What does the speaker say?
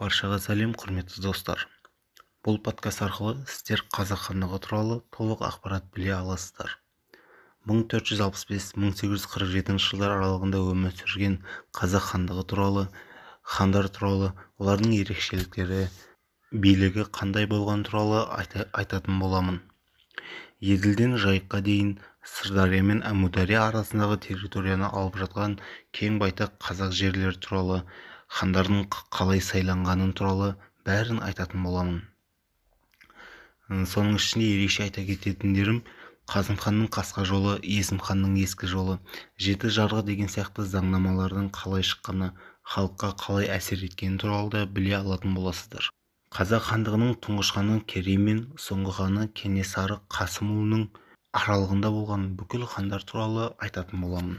баршаға сәлем құрметті достар. Бұл подкаст арқылы сіздер қазақ хандығы туралы толық ақпарат біле аласыздар. 1465-1847 жылдар аралығында өмір сүрген қазақ хандығы туралы хандар туралы олардың ерекшеліктері билігі қандай болған туралы айта, айтатын боламын. Еділден жайыққа дейін сырдария мен әмудария арасындағы территорияны алып жатқан кең байтақ қазақ жерлері туралы хандардың қалай сайланғаны туралы бәрін айтатын боламын. Соның ішінде ерекше айта кететіндерім қасым ханның қасқа жолы есім ханның ескі жолы жеті жарғы деген сияқты заңнамалардың қалай шыққаны халыққа қалай әсер еткені туралы да біле алатын боласыздар. Қазақ хандығының тұңғыш ханы керей мен соңғы ханы кенесары қасымұлының аралығында болған бүкіл хандар туралы айтатын боламын.